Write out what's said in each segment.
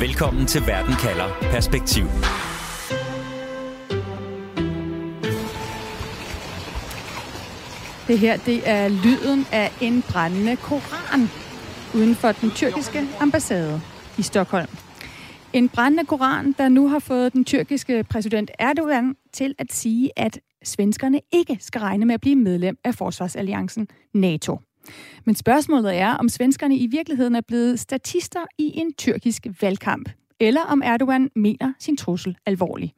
Velkommen til Verden kalder Perspektiv. Det her, det er lyden af en brændende koran uden for den tyrkiske ambassade i Stockholm. En brændende koran, der nu har fået den tyrkiske præsident Erdogan til at sige, at svenskerne ikke skal regne med at blive medlem af forsvarsalliancen NATO. Men spørgsmålet er, om svenskerne i virkeligheden er blevet statister i en tyrkisk valgkamp, eller om Erdogan mener sin trussel alvorlig.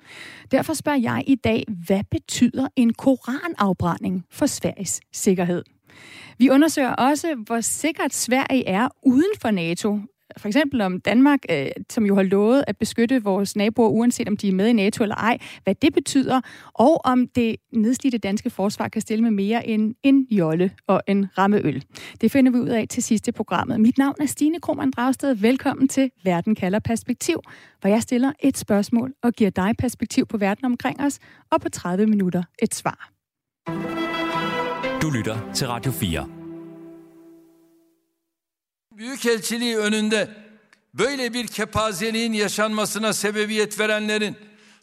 Derfor spørger jeg i dag, hvad betyder en koranafbrænding for Sveriges sikkerhed? Vi undersøger også, hvor sikkert Sverige er uden for NATO, for eksempel om Danmark, øh, som jo har lovet at beskytte vores naboer, uanset om de er med i NATO eller ej, hvad det betyder, og om det nedslidte danske forsvar kan stille med mere end en jolle og en rammeøl. Det finder vi ud af til sidste programmet. Mit navn er Stine Krohmann Dragsted. Velkommen til Verden kalder perspektiv, hvor jeg stiller et spørgsmål og giver dig perspektiv på verden omkring os, og på 30 minutter et svar. Du lytter til Radio 4. Büyükelçiliği önünde böyle bir kepazeliğin yaşanmasına sebebiyet verenlerin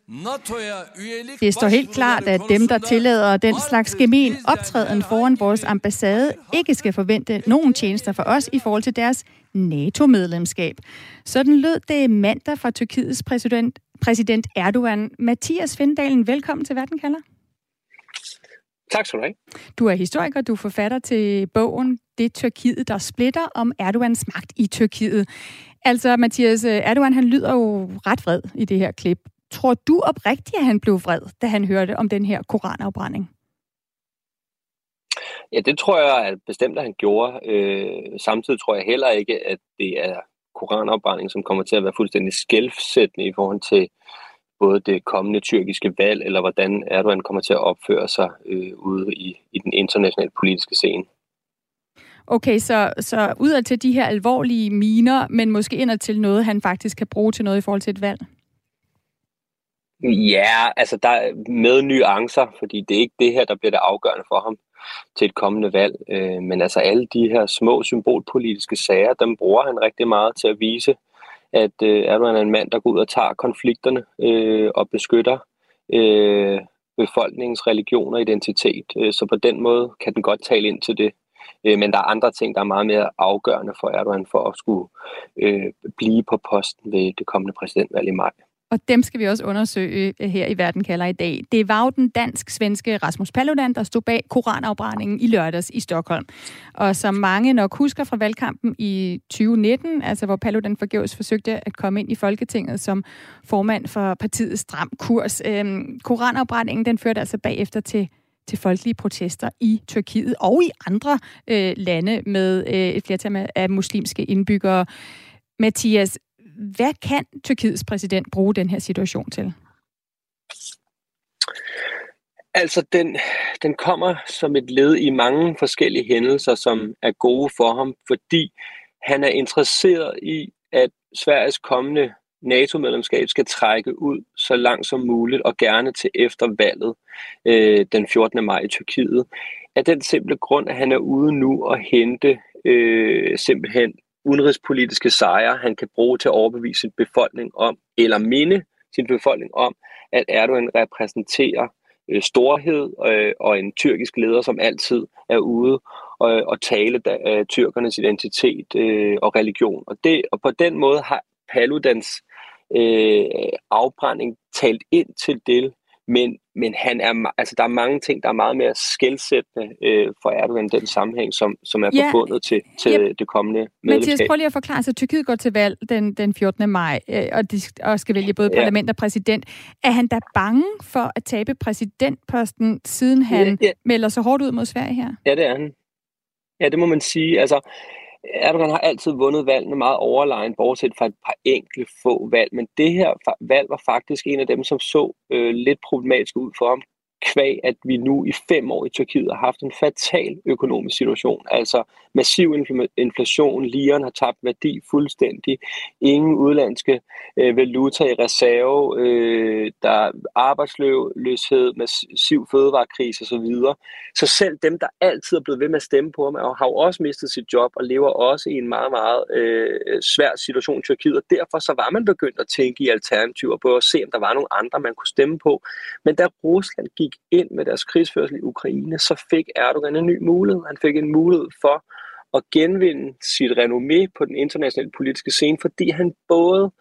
NATO'ya üyelik Det står helt klart, at dem, der tillader den slags gemen optræden foran vores ambassade, ikke skal forvente nogen tjenester for os i forhold til deres NATO-medlemskab. Sådan lød det mandag fra Tyrkiets præsident, præsident Erdogan. Mathias Findalen, velkommen til Verden kalder. Tak skal du have. Du er historiker, du er forfatter til bogen det Tyrkiet, der splitter om Erdogans magt i Tyrkiet. Altså, Mathias, øh, Erdogan han lyder jo ret vred i det her klip. Tror du oprigtigt, at han blev vred, da han hørte om den her koranafbrænding? Ja, det tror jeg at bestemt, at han gjorde. Øh, samtidig tror jeg heller ikke, at det er koranafbrænding, som kommer til at være fuldstændig skælfsættende i forhold til både det kommende tyrkiske valg, eller hvordan Erdogan kommer til at opføre sig øh, ude i, i den internationale politiske scene. Okay, så, så udad til de her alvorlige miner, men måske indad til noget, han faktisk kan bruge til noget i forhold til et valg? Ja, altså der med nuancer, fordi det er ikke det her, der bliver det afgørende for ham til et kommende valg. Øh, men altså alle de her små symbolpolitiske sager, dem bruger han rigtig meget til at vise, at øh, Erdogan er en mand, der går ud og tager konflikterne øh, og beskytter øh, befolkningens religion og identitet. Øh, så på den måde kan den godt tale ind til det. Øh, men der er andre ting, der er meget mere afgørende for Erdogan for at skulle øh, blive på posten ved det kommende præsidentvalg i maj. Og dem skal vi også undersøge øh, her i Verden kalder i dag. Det var jo den dansk-svenske Rasmus Paludan, der stod bag koranafbrændingen i lørdags i Stockholm. Og som mange nok husker fra valgkampen i 2019, altså hvor Paludan forgæves forsøgte at komme ind i Folketinget som formand for partiets Stram Kurs. Øhm, koranafbrændingen den førte altså bagefter til til folkelige protester i Tyrkiet og i andre øh, lande med øh, et flertal af muslimske indbyggere. Mathias, hvad kan Tyrkiets præsident bruge den her situation til? Altså, den, den kommer som et led i mange forskellige hændelser, som er gode for ham, fordi han er interesseret i, at Sveriges kommende NATO-medlemskab skal trække ud så langt som muligt, og gerne til efter valget øh, den 14. maj i Tyrkiet. Af den simple grund, at han er ude nu og hente øh, simpelthen udenrigspolitiske sejre, han kan bruge til at overbevise sin befolkning om, eller minde sin befolkning om, at Erdogan repræsenterer øh, storhed øh, og en tyrkisk leder, som altid er ude og, og tale da, øh, tyrkernes identitet øh, og religion. Og, det, og på den måde har Paludans øh, afbrænding talt ind til det, men, men han er, altså, der er mange ting, der er meget mere skældsættende øh, for Erdogan den sammenhæng, som, som er ja, forbundet til, til ja. det kommende medlemskab. Mathias, prøv lige at forklare sig. Tyrkiet går til valg den, den 14. maj, øh, og, de, og skal vælge både ja. parlament og præsident. Er han da bange for at tabe præsidentposten, siden han ja, ja. melder sig hårdt ud mod Sverige her? Ja, det er han. Ja, det må man sige. Altså, Erdogan har altid vundet valgene meget overlegen, bortset fra et par enkle få valg, men det her valg var faktisk en af dem, som så øh, lidt problematisk ud for ham kvæg, at vi nu i fem år i Tyrkiet har haft en fatal økonomisk situation. Altså massiv inflation, liren har tabt værdi fuldstændig, ingen udlandske øh, valuta i reserve, øh, der er arbejdsløshed, massiv fødevarekrise osv. Så selv dem, der altid er blevet ved med at stemme på ham, har jo også mistet sit job og lever også i en meget, meget øh, svær situation i Tyrkiet. Og derfor så var man begyndt at tænke i alternativer på at se, om der var nogle andre, man kunne stemme på. Men da Rusland gik ind med deres krigsførsel i Ukraine, så fik Erdogan en ny mulighed. Han fik en mulighed for at genvinde sit renommé på den internationale politiske scene, fordi han både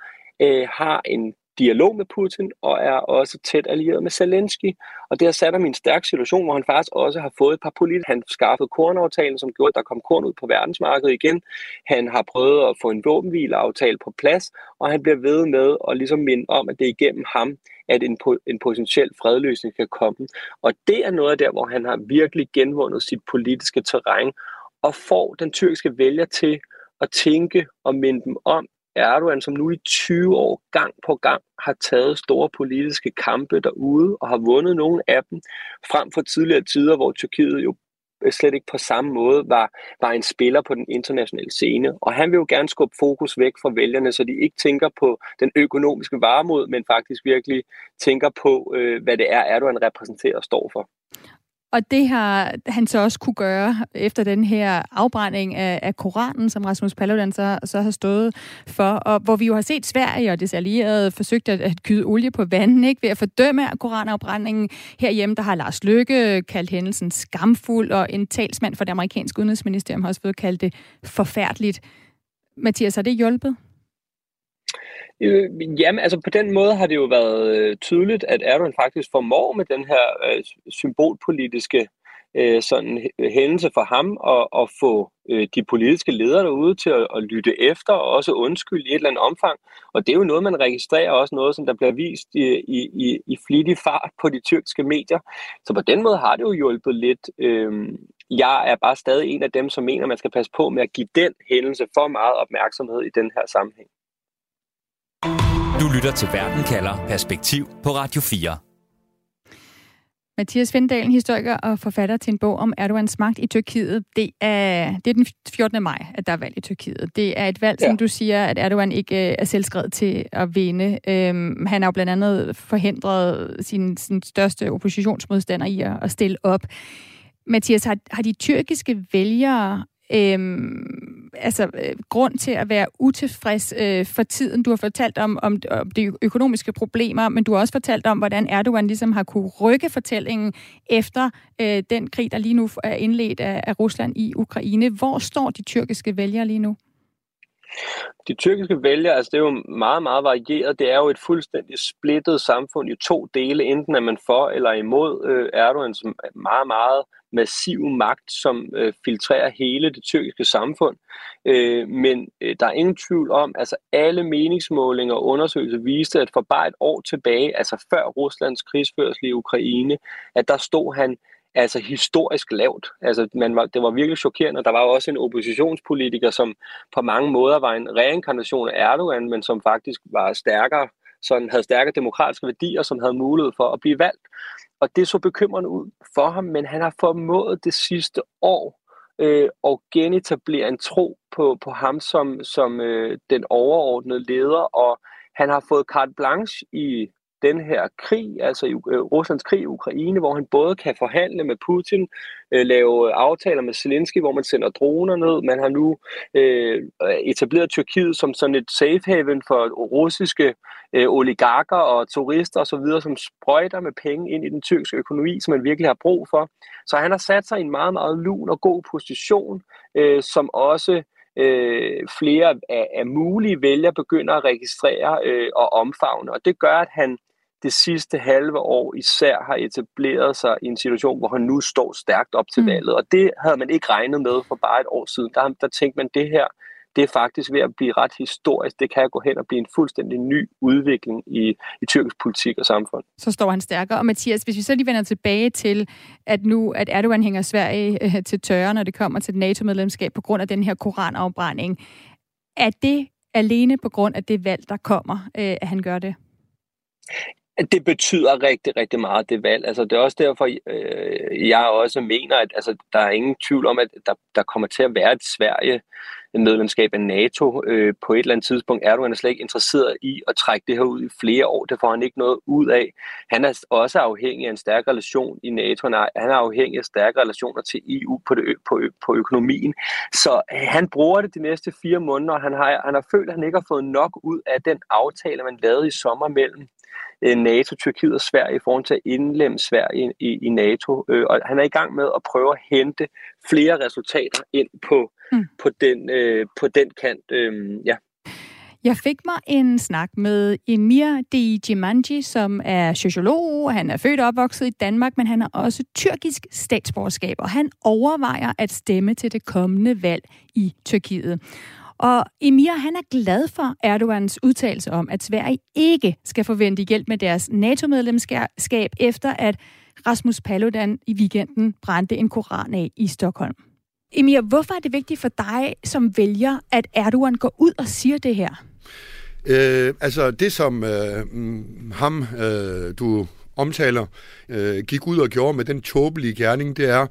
øh, har en dialog med Putin og er også tæt allieret med Zelensky. Og det har sat ham i en stærk situation, hvor han faktisk også har fået et par politikere. Han skaffede kornaftalen, som gjorde, at der kom korn ud på verdensmarkedet igen. Han har prøvet at få en våbenhvileaftale på plads, og han bliver ved med at ligesom minde om, at det er igennem ham, at en, en potentiel fredløsning kan komme. Og det er noget af der, hvor han har virkelig genvundet sit politiske terræn og får den tyrkiske vælger til at tænke og minde dem om, Erdogan, som nu i 20 år gang på gang har taget store politiske kampe derude og har vundet nogle af dem, frem for tidligere tider, hvor Tyrkiet jo øh, slet ikke på samme måde var, var en spiller på den internationale scene. Og han vil jo gerne skubbe fokus væk fra vælgerne, så de ikke tænker på den økonomiske varemod, men faktisk virkelig tænker på, øh, hvad det er, Erdogan repræsenterer og står for. Og det har han så også kunne gøre efter den her afbrænding af, af Koranen, som Rasmus Paludan så, så har stået for, og hvor vi jo har set Sverige og dets allierede forsøgt at, at kyde olie på vandet ikke? ved at fordømme koranafbrændingen. Herhjemme der har Lars Løkke kaldt hændelsen skamfuld, og en talsmand for det amerikanske udenrigsministerium har også fået kaldt det forfærdeligt. Mathias, har det hjulpet? Øh, jamen, altså på den måde har det jo været øh, tydeligt, at Erdogan faktisk formår med den her øh, symbolpolitiske øh, sådan hændelse for ham at, at få øh, de politiske ledere derude til at, at lytte efter og også undskylde i et eller andet omfang. Og det er jo noget, man registrerer også noget, som der bliver vist i, i, i, i flittig fart på de tyrkiske medier. Så på den måde har det jo hjulpet lidt. Øh, jeg er bare stadig en af dem, som mener, man skal passe på med at give den hændelse for meget opmærksomhed i den her sammenhæng. Du lytter til Verden kalder Perspektiv på Radio 4. Mathias Findalen, historiker og forfatter til en bog om Erdogans magt i Tyrkiet. Det er, det er den 14. maj, at der er valg i Tyrkiet. Det er et valg, ja. som du siger, at Erdogan ikke øh, er selvskrevet til at vinde. Øhm, han har jo blandt andet forhindret sin, sin største oppositionsmodstander i at, at stille op. Mathias, har, har de tyrkiske vælgere øhm, altså, øh, grund til at være utilfreds øh, for tiden. Du har fortalt om, om, om de økonomiske problemer, men du har også fortalt om, hvordan Erdogan ligesom har kunne rykke fortællingen efter øh, den krig, der lige nu er indledt af, af Rusland i Ukraine. Hvor står de tyrkiske vælgere lige nu? De tyrkiske vælgere, altså det er jo meget, meget varieret. Det er jo et fuldstændig splittet samfund i to dele. Enten er man for eller imod øh, Erdogan, som meget, meget massiv magt, som øh, filtrerer hele det tyrkiske samfund. Øh, men øh, der er ingen tvivl om, altså alle meningsmålinger og undersøgelser viste, at for bare et år tilbage, altså før Ruslands krigsførsel i Ukraine, at der stod han altså historisk lavt. Altså, man var, det var virkelig chokerende. Der var jo også en oppositionspolitiker, som på mange måder var en reinkarnation af Erdogan, men som faktisk var stærkere, sådan havde stærke demokratiske værdier, som havde mulighed for at blive valgt. Og det så bekymrende ud for ham, men han har formået det sidste år øh, at genetablere en tro på, på ham som, som øh, den overordnede leder, og han har fået carte blanche i den her krig, altså øh, Ruslands krig i Ukraine, hvor han både kan forhandle med Putin, øh, lave aftaler med Zelensky, hvor man sender droner ned. Man har nu øh, etableret Tyrkiet som sådan et safe haven for russiske øh, oligarker og turister osv., som sprøjter med penge ind i den tyrkiske økonomi, som man virkelig har brug for. Så han har sat sig i en meget, meget lun og god position, øh, som også øh, flere af, af mulige vælgere begynder at registrere øh, og omfavne. Og det gør, at han det sidste halve år især har etableret sig i en situation, hvor han nu står stærkt op til mm. valget. Og det havde man ikke regnet med for bare et år siden. Der, der tænkte man, det her det er faktisk ved at blive ret historisk. Det kan gå hen og blive en fuldstændig ny udvikling i, i tyrkisk politik og samfund. Så står han stærkere. Og Mathias, hvis vi så lige vender tilbage til, at nu at Erdogan hænger Sverige øh, til tørre, når det kommer til NATO-medlemskab på grund af den her koranafbrænding. Er det alene på grund af det valg, der kommer, øh, at han gør det? Det betyder rigtig, rigtig meget, det valg. Altså, det er også derfor, øh, jeg også mener, at altså, der er ingen tvivl om, at der, der kommer til at være et Sverige, medlemskab af NATO øh, på et eller andet tidspunkt. Erdogan er slet ikke interesseret i at trække det her ud i flere år. Det får han ikke noget ud af. Han er også afhængig af en stærk relation i NATO. Han er afhængig af stærke relationer til EU på, det, på, på økonomien. Så øh, han bruger det de næste fire måneder. Han har, han har følt, at han ikke har fået nok ud af den aftale, man lavede i sommer mellem NATO, Tyrkiet og Sverige i forhold til at indlemme Sverige i, i NATO. Øh, og han er i gang med at prøve at hente flere resultater ind på, mm. på, den, øh, på den kant. Øh, ja. Jeg fik mig en snak med Emir Dijimanji, som er sociolog. Han er født og opvokset i Danmark, men han har også tyrkisk statsborgerskab, og han overvejer at stemme til det kommende valg i Tyrkiet. Og Emir, han er glad for Erdogans udtalelse om, at Sverige ikke skal forvente hjælp med deres NATO-medlemskab, efter at Rasmus Paludan i weekenden brændte en koran af i Stockholm. Emir, hvorfor er det vigtigt for dig som vælger, at Erdogan går ud og siger det her? Øh, altså det, som øh, mm, ham, øh, du omtaler, øh, gik ud og gjorde med den tåbelige gerning, det er,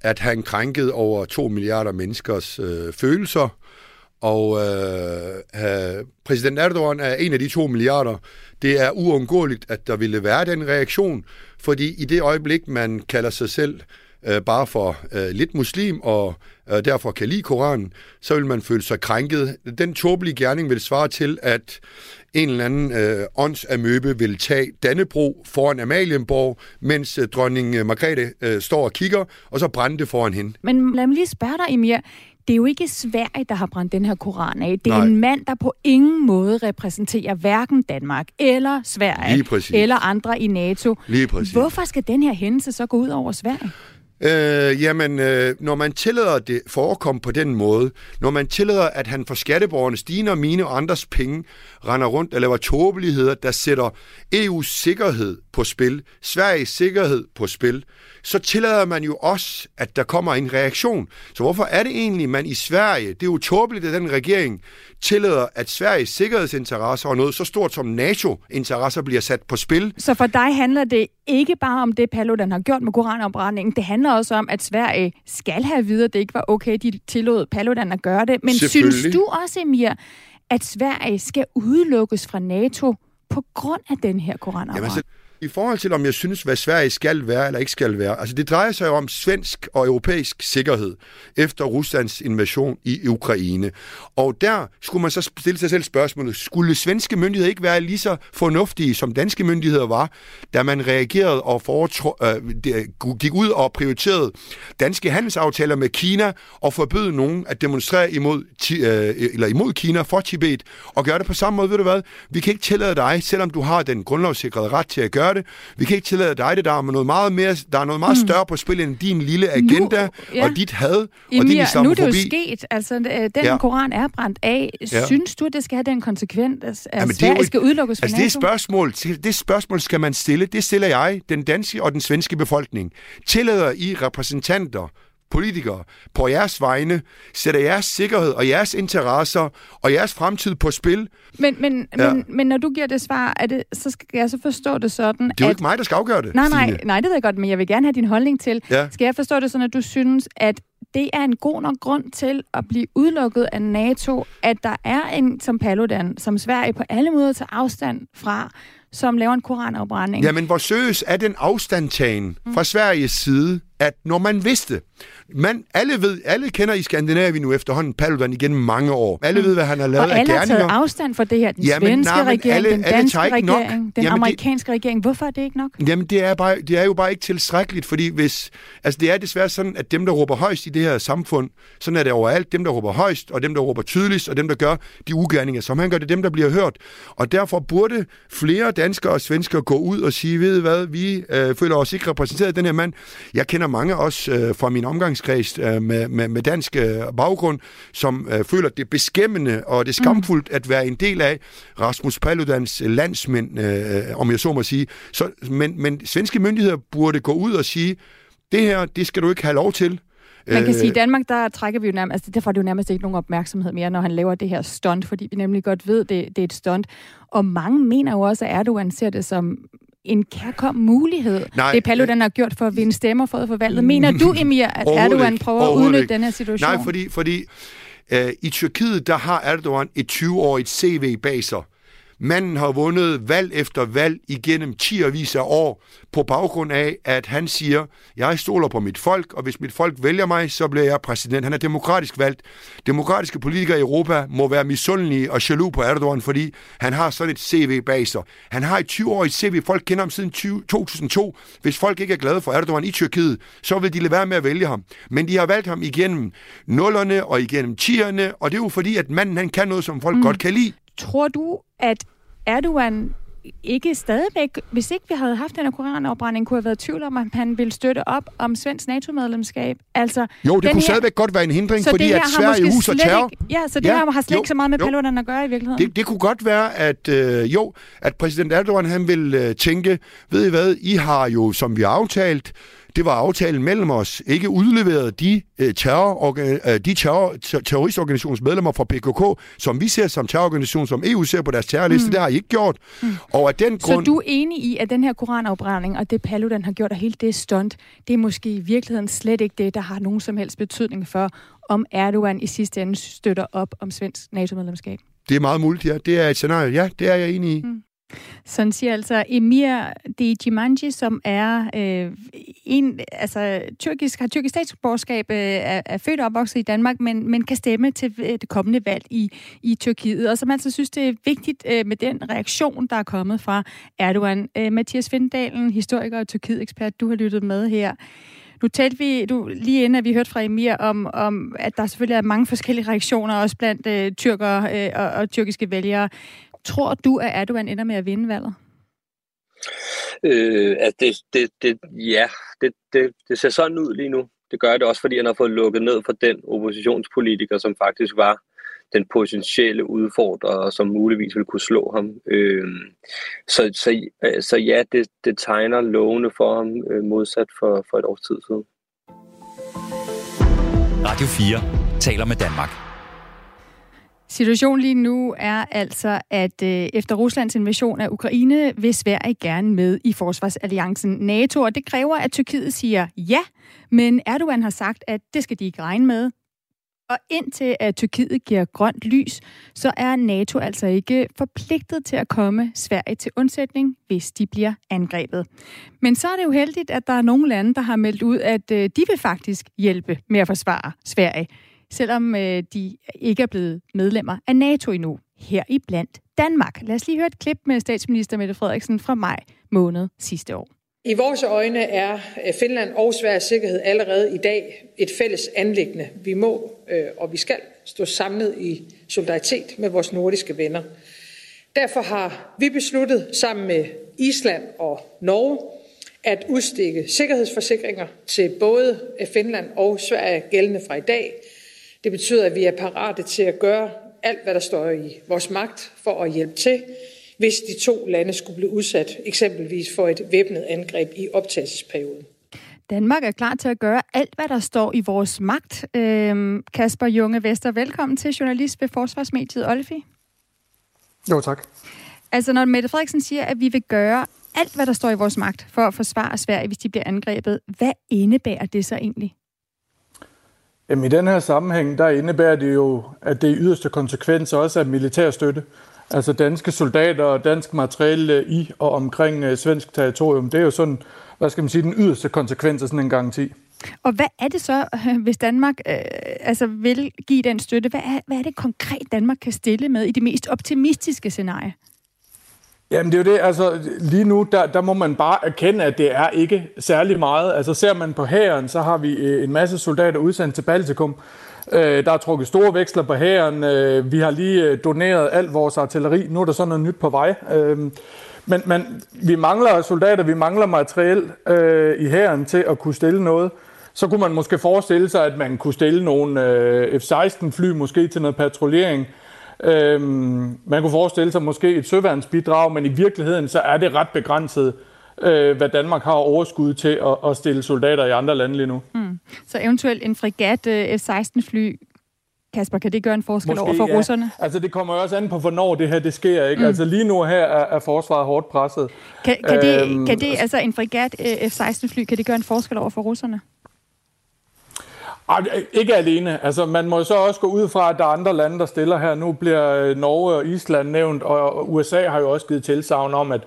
at han krænkede over 2 milliarder menneskers øh, følelser, og øh, øh, præsident Erdogan er en af de to milliarder. Det er uundgåeligt, at der ville være den reaktion, fordi i det øjeblik, man kalder sig selv øh, bare for øh, lidt muslim og øh, derfor kan lide Koranen, så vil man føle sig krænket. Den tåbelige gerning vil svare til, at en eller anden øh, åndsamøbe vil tage Dannebro foran Amalienborg, mens øh, dronning øh, Margrethe øh, står og kigger, og så brænde det foran hende. Men lad mig lige spørge dig, Emir det er jo ikke Sverige, der har brændt den her koran af. Det er Nej. en mand, der på ingen måde repræsenterer hverken Danmark eller Sverige eller andre i NATO. Lige præcis. Hvorfor skal den her hændelse så gå ud over Sverige? Øh, jamen, øh, når man tillader det forekom på den måde, når man tillader, at han for skatteborgernes, dine og mine og andres penge, render rundt og laver tåbeligheder, der sætter EU's sikkerhed på spil, Sveriges sikkerhed på spil, så tillader man jo også, at der kommer en reaktion. Så hvorfor er det egentlig, man i Sverige, det er jo tåbeligt, at den regering tillader, at Sveriges sikkerhedsinteresser og noget så stort som NATO-interesser bliver sat på spil. Så for dig handler det ikke bare om det, Paludan har gjort med koranopbrændingen. Det handler også om, at Sverige skal have videre, at det ikke var okay, de tillod Paludan at gøre det. Men synes du også, Emir, at Sverige skal udelukkes fra NATO på grund af den her koranopbrænding? I forhold til, om jeg synes, hvad Sverige skal være eller ikke skal være, altså det drejer sig jo om svensk og europæisk sikkerhed efter Ruslands invasion i Ukraine. Og der skulle man så stille sig selv spørgsmålet, skulle svenske myndigheder ikke være lige så fornuftige, som danske myndigheder var, da man reagerede og foretro, øh, gik ud og prioriterede danske handelsaftaler med Kina og forbød nogen at demonstrere imod, øh, eller imod Kina for Tibet, og gøre det på samme måde, ved du hvad, vi kan ikke tillade dig, selvom du har den grundlovssikrede ret til at gøre det. Vi kan ikke tillade dig det. Der er noget meget, mere, der er noget meget mm. større på spil end din lille agenda nu, ja. og dit had Emir, og din islamofobi. Nu er det jo sket. Altså, øh, den ja. koran er brændt af. Ja. Synes du, det skal have den konsekvens, at Jamen, Sverige jo, skal udelukkes fra altså, NATO? Det spørgsmål, det spørgsmål skal man stille. Det stiller jeg, den danske og den svenske befolkning. Tillader I repræsentanter politikere, på jeres vegne, sætter jeres sikkerhed og jeres interesser og jeres fremtid på spil. Men, men, ja. men, men når du giver det svar, er det, så skal jeg så forstå det sådan, Det er jo ikke mig, der skal afgøre det, Nej, nej, nej, det ved jeg godt, men jeg vil gerne have din holdning til. Ja. Skal jeg forstå det sådan, at du synes, at det er en god nok grund til at blive udelukket af NATO, at der er en som Paludan, som Sverige på alle måder tager afstand fra, som laver en koranafbrænding. Jamen, hvor søges er den afstandtagen mm. fra Sveriges side, at når man vidste, man, alle ved, alle kender i Skandinavien nu efterhånden Paludan igennem mange år. Alle mm. ved, hvad han har lavet af gerninger. Og alle har taget afstand fra det her. Den jamen, svenske nej, regering, alle, den danske alle regering, nok. den jamen, amerikanske det, regering. Hvorfor er det ikke nok? Jamen, det er, bare, det er jo bare ikke tilstrækkeligt, fordi hvis... Altså, det er desværre sådan, at dem, der råber højst i det her samfund, sådan er det overalt. Dem, der råber højst, og dem, der råber tydeligst, og dem, der gør de ugerninger, som han gør, det dem, der bliver hørt. Og derfor burde flere danskere og svenskere gå ud og sige, ved hvad, vi øh, føler os ikke repræsenteret af den her mand. Jeg kender mange også øh, fra min omgangskreds øh, med, med, med dansk øh, baggrund, som øh, føler, det beskæmmende og det er skamfuldt mm. at være en del af Rasmus Paludans landsmænd, øh, om jeg så må sige. Så, men, men svenske myndigheder burde gå ud og sige, det her, det skal du ikke have lov til. Man kan sige, at i Danmark, der trækker vi jo nærmest, altså derfor er det jo nærmest ikke nogen opmærksomhed mere, når han laver det her stunt, fordi vi nemlig godt ved, det, det er et stunt. Og mange mener jo også, at Erdogan ser det som en kærkom mulighed, Nej, det Paludan har gjort for at vinde stemmer for at få valget. Mener du, Emir, at Erdogan prøver at udnytte ikke. den her situation? Nej, fordi, fordi uh, i Tyrkiet, der har Erdogan et 20-årigt CV bag sig. Manden har vundet valg efter valg igennem 10 af år på baggrund af, at han siger, jeg stoler på mit folk, og hvis mit folk vælger mig, så bliver jeg præsident. Han er demokratisk valgt. Demokratiske politikere i Europa må være misundelige og jaloux på Erdogan, fordi han har sådan et CV bag sig. Han har et 20-årigt CV. Folk kender ham siden 20, 2002. Hvis folk ikke er glade for Erdogan i Tyrkiet, så vil de lade være med at vælge ham. Men de har valgt ham igennem nullerne og igennem tierne, og det er jo fordi, at manden han kan noget, som folk mm. godt kan lide. Tror du, at Erdogan ikke stadigvæk, hvis ikke vi havde haft den her koranafbrænding, kunne have været tvivl om, at han ville støtte op om svensk NATO-medlemskab. Altså, jo, det kunne her, stadigvæk godt være en hindring, fordi at Sverige huser terror. Ikke, ja, så det ja, her har slet jo, ikke så meget med Paludan at gøre i virkeligheden. Det, det kunne godt være, at øh, jo, at præsident Erdogan han vil øh, tænke, ved I hvad, I har jo, som vi har aftalt, det var aftalen mellem os, ikke udleveret de, øh, terror, øh, de terror, terroristorganisations medlemmer fra PKK, som vi ser som terrororganisation, som EU ser på deres terrorliste. Mm. Det har I ikke gjort. Mm. Og af den grund... Så du er enig i, at den her koranafbrænding og det Paludan har gjort, og hele det stunt, det er måske i virkeligheden slet ikke det, der har nogen som helst betydning for, om Erdogan i sidste ende støtter op om svensk NATO-medlemskab? Det er meget muligt, ja. Det er et scenarie. Ja, det er jeg enig i. Mm. Sådan siger altså Emir Dejimanji, som er øh, en, altså, tyrkisk, har tyrkisk statsborgerskab, øh, er, er født og opvokset i Danmark, men, men kan stemme til det kommende valg i, i Tyrkiet, og som altså synes, det er vigtigt øh, med den reaktion, der er kommet fra Erdogan. Øh, Mathias Findalen, historiker og Tyrkiet-ekspert, du har lyttet med her. Nu talte vi du, lige inden, at vi hørte fra Emir om, om, at der selvfølgelig er mange forskellige reaktioner, også blandt øh, tyrkere øh, og, og tyrkiske vælgere. Tror du, at Erdogan ender med at vinde valget? Øh, altså det, det, det, ja, det, det, det ser sådan ud lige nu. Det gør det også, fordi han har fået lukket ned for den oppositionspolitiker, som faktisk var den potentielle udfordrer, som muligvis ville kunne slå ham. Øh, så, så, så ja, det, det tegner lovene for ham øh, modsat for, for et års tid siden. Radio 4 taler med Danmark. Situationen lige nu er altså, at øh, efter Ruslands invasion af Ukraine vil Sverige gerne med i forsvarsalliancen NATO, og det kræver, at Tyrkiet siger ja, men Erdogan har sagt, at det skal de ikke regne med. Og indtil at Tyrkiet giver grønt lys, så er NATO altså ikke forpligtet til at komme Sverige til undsætning, hvis de bliver angrebet. Men så er det jo heldigt, at der er nogle lande, der har meldt ud, at øh, de vil faktisk hjælpe med at forsvare Sverige selvom øh, de ikke er blevet medlemmer af NATO endnu, her i blandt Danmark. Lad os lige høre et klip med statsminister Mette Frederiksen fra maj måned sidste år. I vores øjne er øh, Finland og Sveriges sikkerhed allerede i dag et fælles anlæggende. Vi må øh, og vi skal stå samlet i solidaritet med vores nordiske venner. Derfor har vi besluttet sammen med Island og Norge at udstikke sikkerhedsforsikringer til både Finland og Sverige gældende fra i dag, det betyder, at vi er parate til at gøre alt, hvad der står i vores magt for at hjælpe til, hvis de to lande skulle blive udsat eksempelvis for et væbnet angreb i optagelsesperioden. Danmark er klar til at gøre alt, hvad der står i vores magt. Øhm, Kasper Junge Vester, velkommen til journalist ved Forsvarsmediet Olfi. Jo, tak. Altså, når Mette Frederiksen siger, at vi vil gøre alt, hvad der står i vores magt for at forsvare Sverige, hvis de bliver angrebet, hvad indebærer det så egentlig? Jamen, I den her sammenhæng, der indebærer det jo, at det i yderste konsekvens også er militærstøtte. Altså danske soldater og dansk materiel øh, i og omkring øh, svensk territorium. Det er jo sådan, hvad skal man sige, den yderste konsekvens af sådan en garanti. Og hvad er det så, øh, hvis Danmark øh, altså vil give den støtte? Hvad er, hvad er det konkret, Danmark kan stille med i det mest optimistiske scenarie? Jamen det er jo det, altså lige nu, der, der må man bare erkende, at det er ikke særlig meget. Altså ser man på hæren, så har vi øh, en masse soldater udsendt til Baltikum. Øh, der er trukket store veksler på hæren. Øh, vi har lige øh, doneret alt vores artilleri. Nu er der sådan noget nyt på vej. Øh, men, men vi mangler soldater, vi mangler materiel øh, i hæren til at kunne stille noget. Så kunne man måske forestille sig, at man kunne stille nogle øh, F-16 fly måske til noget patruljering. Øhm, man kunne forestille sig måske et søværnsbidrag, men i virkeligheden så er det ret begrænset, øh, hvad Danmark har overskud til at, at stille soldater i andre lande lige nu. Mm. Så eventuelt en frigat øh, F-16-fly Kasper, kan det gøre en forskel Måske, over for ja. russerne? Altså, det kommer jo også an på, hvornår det her det sker. Ikke? Mm. Altså, lige nu her er, er forsvaret hårdt presset. Kan, kan, det, øhm, kan det, altså en frigat øh, F-16-fly, kan det gøre en forskel over for russerne? Ej, ikke alene. Altså, man må så også gå ud fra, at der er andre lande, der stiller her. Nu bliver øh, Norge og Island nævnt, og USA har jo også givet tilsavn om, at,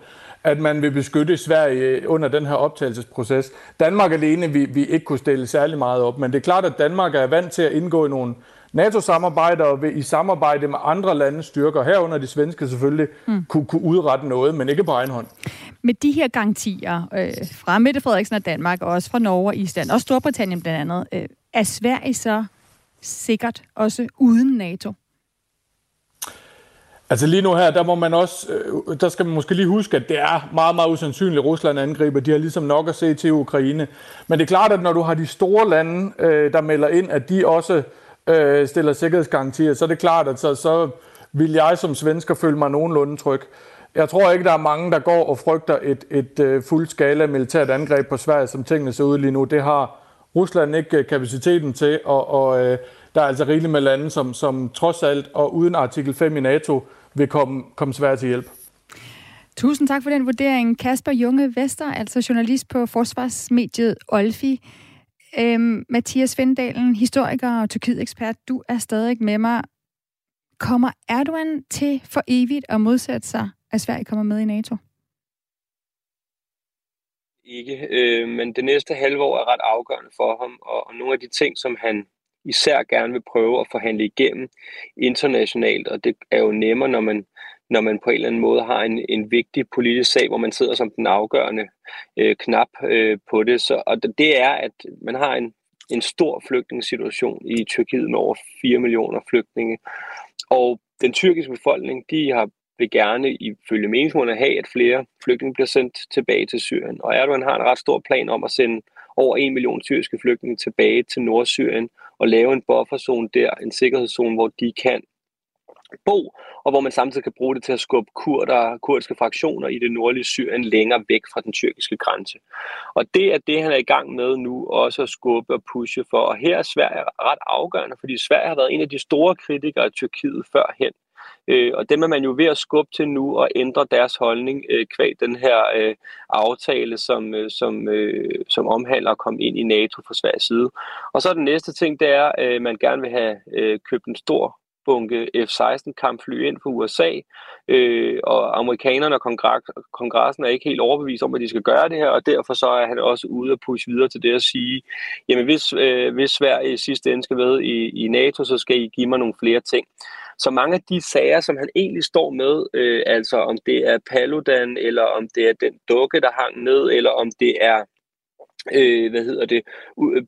at man vil beskytte Sverige under den her optagelsesproces. Danmark alene vi, vi ikke kunne stille særlig meget op, men det er klart, at Danmark er vant til at indgå i nogle NATO-samarbejder og vil i samarbejde med andre landes styrker, herunder de svenske selvfølgelig, mm. kunne, kunne udrette noget, men ikke på egen hånd. Med de her garantier øh, fra Mette Frederiksen og Danmark, og også fra Norge og Island, og Storbritannien blandt andet, øh, er Sverige så sikkert også uden NATO? Altså lige nu her, der må man også, øh, der skal man måske lige huske, at det er meget, meget usandsynligt, at Rusland angriber. De har ligesom nok at se til Ukraine. Men det er klart, at når du har de store lande, øh, der melder ind, at de også øh, stiller sikkerhedsgarantier, så er det klart, at så, så vil jeg som svensker føle mig nogenlunde tryg. Jeg tror ikke, der er mange, der går og frygter et, et, et fuld militært angreb på Sverige, som tingene ser ud lige nu. Det har Rusland ikke øh, kapaciteten til, og, og øh, der er altså rigeligt med lande, som, som trods alt og uden artikel 5 i NATO vil komme, komme svært til hjælp. Tusind tak for den vurdering. Kasper Junge Vester, altså journalist på forsvarsmediet Olfi. Øhm, Mathias Vendalen, historiker og Tyrkiet-ekspert, du er stadig med mig. Kommer Erdogan til for evigt at modsætte sig, at Sverige kommer med i NATO? Ikke, øh, men det næste halve år er ret afgørende for ham, og, og nogle af de ting, som han især gerne vil prøve at forhandle igennem internationalt, og det er jo nemmere, når man når man på en eller anden måde har en, en vigtig politisk sag, hvor man sidder som den afgørende øh, knap øh, på det. Så, og det er, at man har en, en stor flygtningssituation i Tyrkiet med over 4 millioner flygtninge. Og den tyrkiske befolkning, de har vil gerne ifølge meningsmålene have, at flere flygtninge bliver sendt tilbage til Syrien. Og Erdogan har en ret stor plan om at sende over 1 million syriske flygtninge tilbage til Nordsyrien og lave en bufferzone der, en sikkerhedszone, hvor de kan bo, og hvor man samtidig kan bruge det til at skubbe kurder, kurdiske fraktioner i det nordlige Syrien længere væk fra den tyrkiske grænse. Og det er det, han er i gang med nu, også at skubbe og pushe for. Og her er Sverige ret afgørende, fordi Sverige har været en af de store kritikere af Tyrkiet førhen. Øh, og dem er man jo ved at skubbe til nu og ændre deres holdning øh, kvæg den her øh, aftale, som, øh, som, øh, som omhandler at komme ind i NATO fra Sveriges side. Og så den næste ting, det er, at øh, man gerne vil have øh, købt en stor bunke F-16 kampfly ind fra USA, øh, og amerikanerne og kongressen er ikke helt overbevist om, at de skal gøre det her, og derfor så er han også ude og pushe videre til det at sige, jamen hvis, øh, hvis Sverige i sidste ende skal med i, i NATO, så skal I give mig nogle flere ting. Så mange af de sager, som han egentlig står med, øh, altså om det er Paludan, eller om det er den dukke, der hang ned, eller om det er øh, hvad hedder det,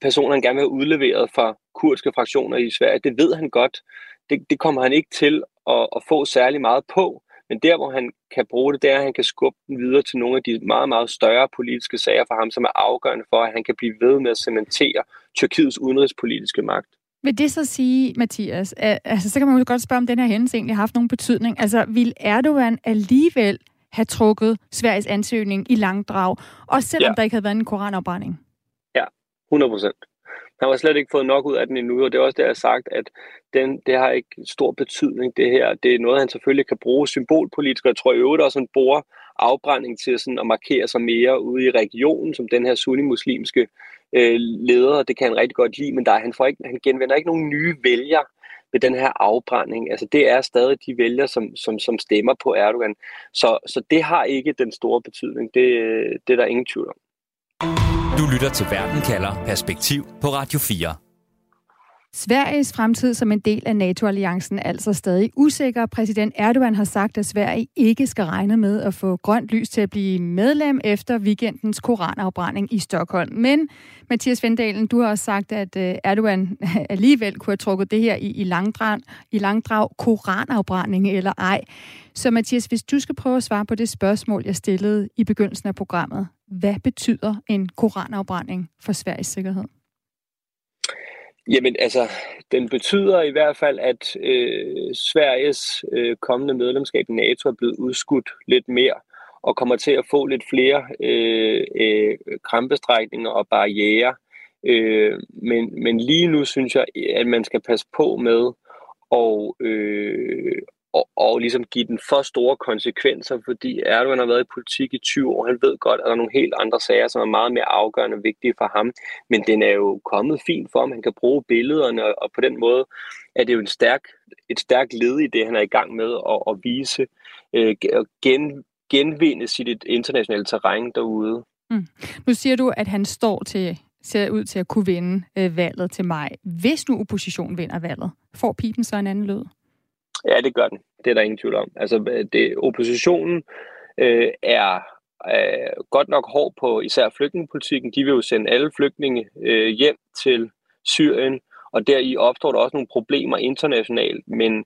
personer, han gerne vil have udleveret fra kurdiske fraktioner i Sverige, det ved han godt det, det kommer han ikke til at, at få særlig meget på. Men der, hvor han kan bruge det, det er, at han kan skubbe den videre til nogle af de meget, meget større politiske sager for ham, som er afgørende for, at han kan blive ved med at cementere Tyrkiets udenrigspolitiske magt. Vil det så sige, Mathias, at, altså, så kan man jo godt spørge, om den her hændelse egentlig har haft nogen betydning. Altså, vil Erdogan alligevel have trukket Sveriges ansøgning i langdrag, også selvom ja. der ikke havde været en koranopbrænding? Ja, 100 procent. Han har slet ikke fået nok ud af den endnu, og det er også det, jeg har sagt, at den, det har ikke stor betydning, det her. Det er noget, han selvfølgelig kan bruge symbolpolitisk, og jeg tror i øvrigt også, han bruger afbrænding til sådan at markere sig mere ude i regionen, som den her sunni-muslimske øh, leder, det kan han rigtig godt lide, men der, han, får ikke, han genvender ikke nogen nye vælger ved den her afbrænding. Altså det er stadig de vælger, som, som, som stemmer på Erdogan. Så, så det har ikke den store betydning. Det, øh, det er der ingen tvivl om. Du lytter til Verden kalder Perspektiv på Radio 4. Sveriges fremtid som en del af NATO-alliancen er altså stadig usikker. Præsident Erdogan har sagt, at Sverige ikke skal regne med at få grønt lys til at blive medlem efter weekendens koranafbrænding i Stockholm. Men Mathias Vendalen, du har også sagt, at øh, Erdogan alligevel kunne have trukket det her i, i, langdrag, i langdrag koranafbrænding eller ej. Så Mathias, hvis du skal prøve at svare på det spørgsmål, jeg stillede i begyndelsen af programmet. Hvad betyder en koranafbrænding for Sveriges sikkerhed? Jamen altså, den betyder i hvert fald, at øh, Sveriges øh, kommende medlemskab i NATO er blevet udskudt lidt mere. og kommer til at få lidt flere øh, øh, krampestrækninger og barriere. Øh, men, men lige nu synes jeg, at man skal passe på med og, øh, og, og ligesom give den for store konsekvenser, fordi Erdogan har været i politik i 20 år. Han ved godt, at der er nogle helt andre sager, som er meget mere afgørende og vigtige for ham. Men den er jo kommet fint for ham. Han kan bruge billederne, og på den måde er det jo en stærk, et stærkt led i det, han er i gang med at, at vise, øh, gen, genvinde sit internationale terræn derude. Mm. Nu siger du, at han står til ser ud til at kunne vinde øh, valget til maj. Hvis nu oppositionen vinder valget, får pipen så en anden lyd? Ja, det gør den. Det er der ingen tvivl om. Altså, øh, det, oppositionen øh, er øh, godt nok hård på især flygtningepolitikken. De vil jo sende alle flygtninge øh, hjem til Syrien, og deri opstår der også nogle problemer internationalt, men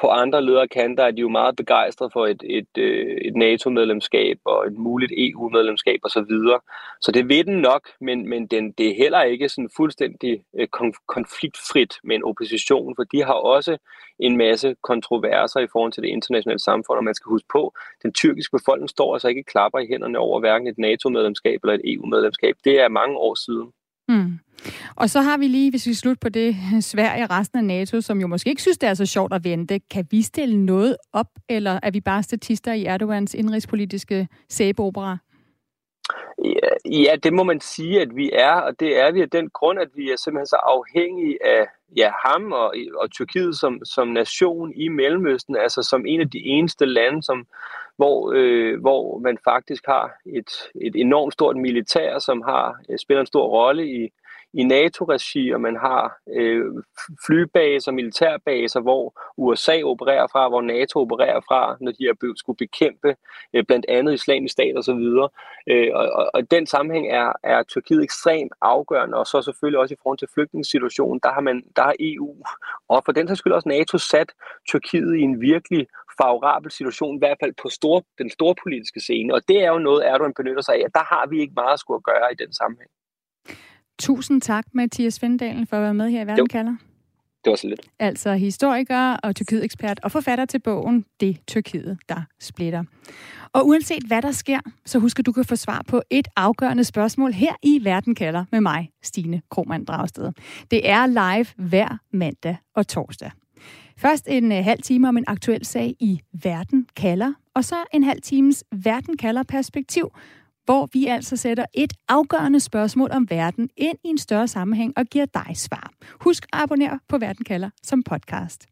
på andre lederkanter er de jo meget begejstrede for et, et, øh, et NATO-medlemskab og et muligt EU-medlemskab osv. Så, videre. så det ved den nok, men, men den, det er heller ikke sådan fuldstændig øh, konfliktfrit med en opposition, for de har også en masse kontroverser i forhold til det internationale samfund, og man skal huske på, den tyrkiske befolkning står altså ikke klapper i hænderne over hverken et NATO-medlemskab eller et EU-medlemskab. Det er mange år siden. Mm. Og så har vi lige, hvis vi slutter på det, Sverige og resten af NATO, som jo måske ikke synes, det er så sjovt at vente. Kan vi stille noget op, eller er vi bare statister i Erdogans indrigspolitiske sæbeopera? Ja, ja, det må man sige, at vi er, og det er vi af den grund, at vi er simpelthen så afhængige af ja, ham og, og Tyrkiet som, som nation i Mellemøsten, altså som en af de eneste lande, som, hvor, øh, hvor man faktisk har et, et enormt stort militær, som har øh, spiller en stor rolle i, i NATO-regi, og man har øh, flybaser, militærbaser, hvor USA opererer fra, hvor NATO opererer fra, når de har skulle bekæmpe øh, blandt andet islamisk stat osv. Øh, og, og, og den sammenhæng er, er Tyrkiet ekstremt afgørende, og så selvfølgelig også i forhold til flygtningssituationen, der har, man, der har EU, og for den sags skyld også NATO, sat Tyrkiet i en virkelig favorabel situation, i hvert fald på store, den store politiske scene. Og det er jo noget, Erdogan benytter sig af. Der har vi ikke meget at skulle gøre i den sammenhæng. Tusind tak, Mathias Vindalen, for at være med her i Verden kalder. Det var så lidt. Altså historiker og Tyrkiet-ekspert og forfatter til bogen Det Tyrkiet, der splitter. Og uanset hvad der sker, så husk at du kan få svar på et afgørende spørgsmål her i Verden kalder med mig, Stine Krohmann Dragsted. Det er live hver mandag og torsdag. Først en øh, halv time om en aktuel sag i Verden kalder, og så en halv times Verden kalder perspektiv, hvor vi altså sætter et afgørende spørgsmål om verden ind i en større sammenhæng og giver dig svar. Husk at abonnere på Verden kalder som podcast.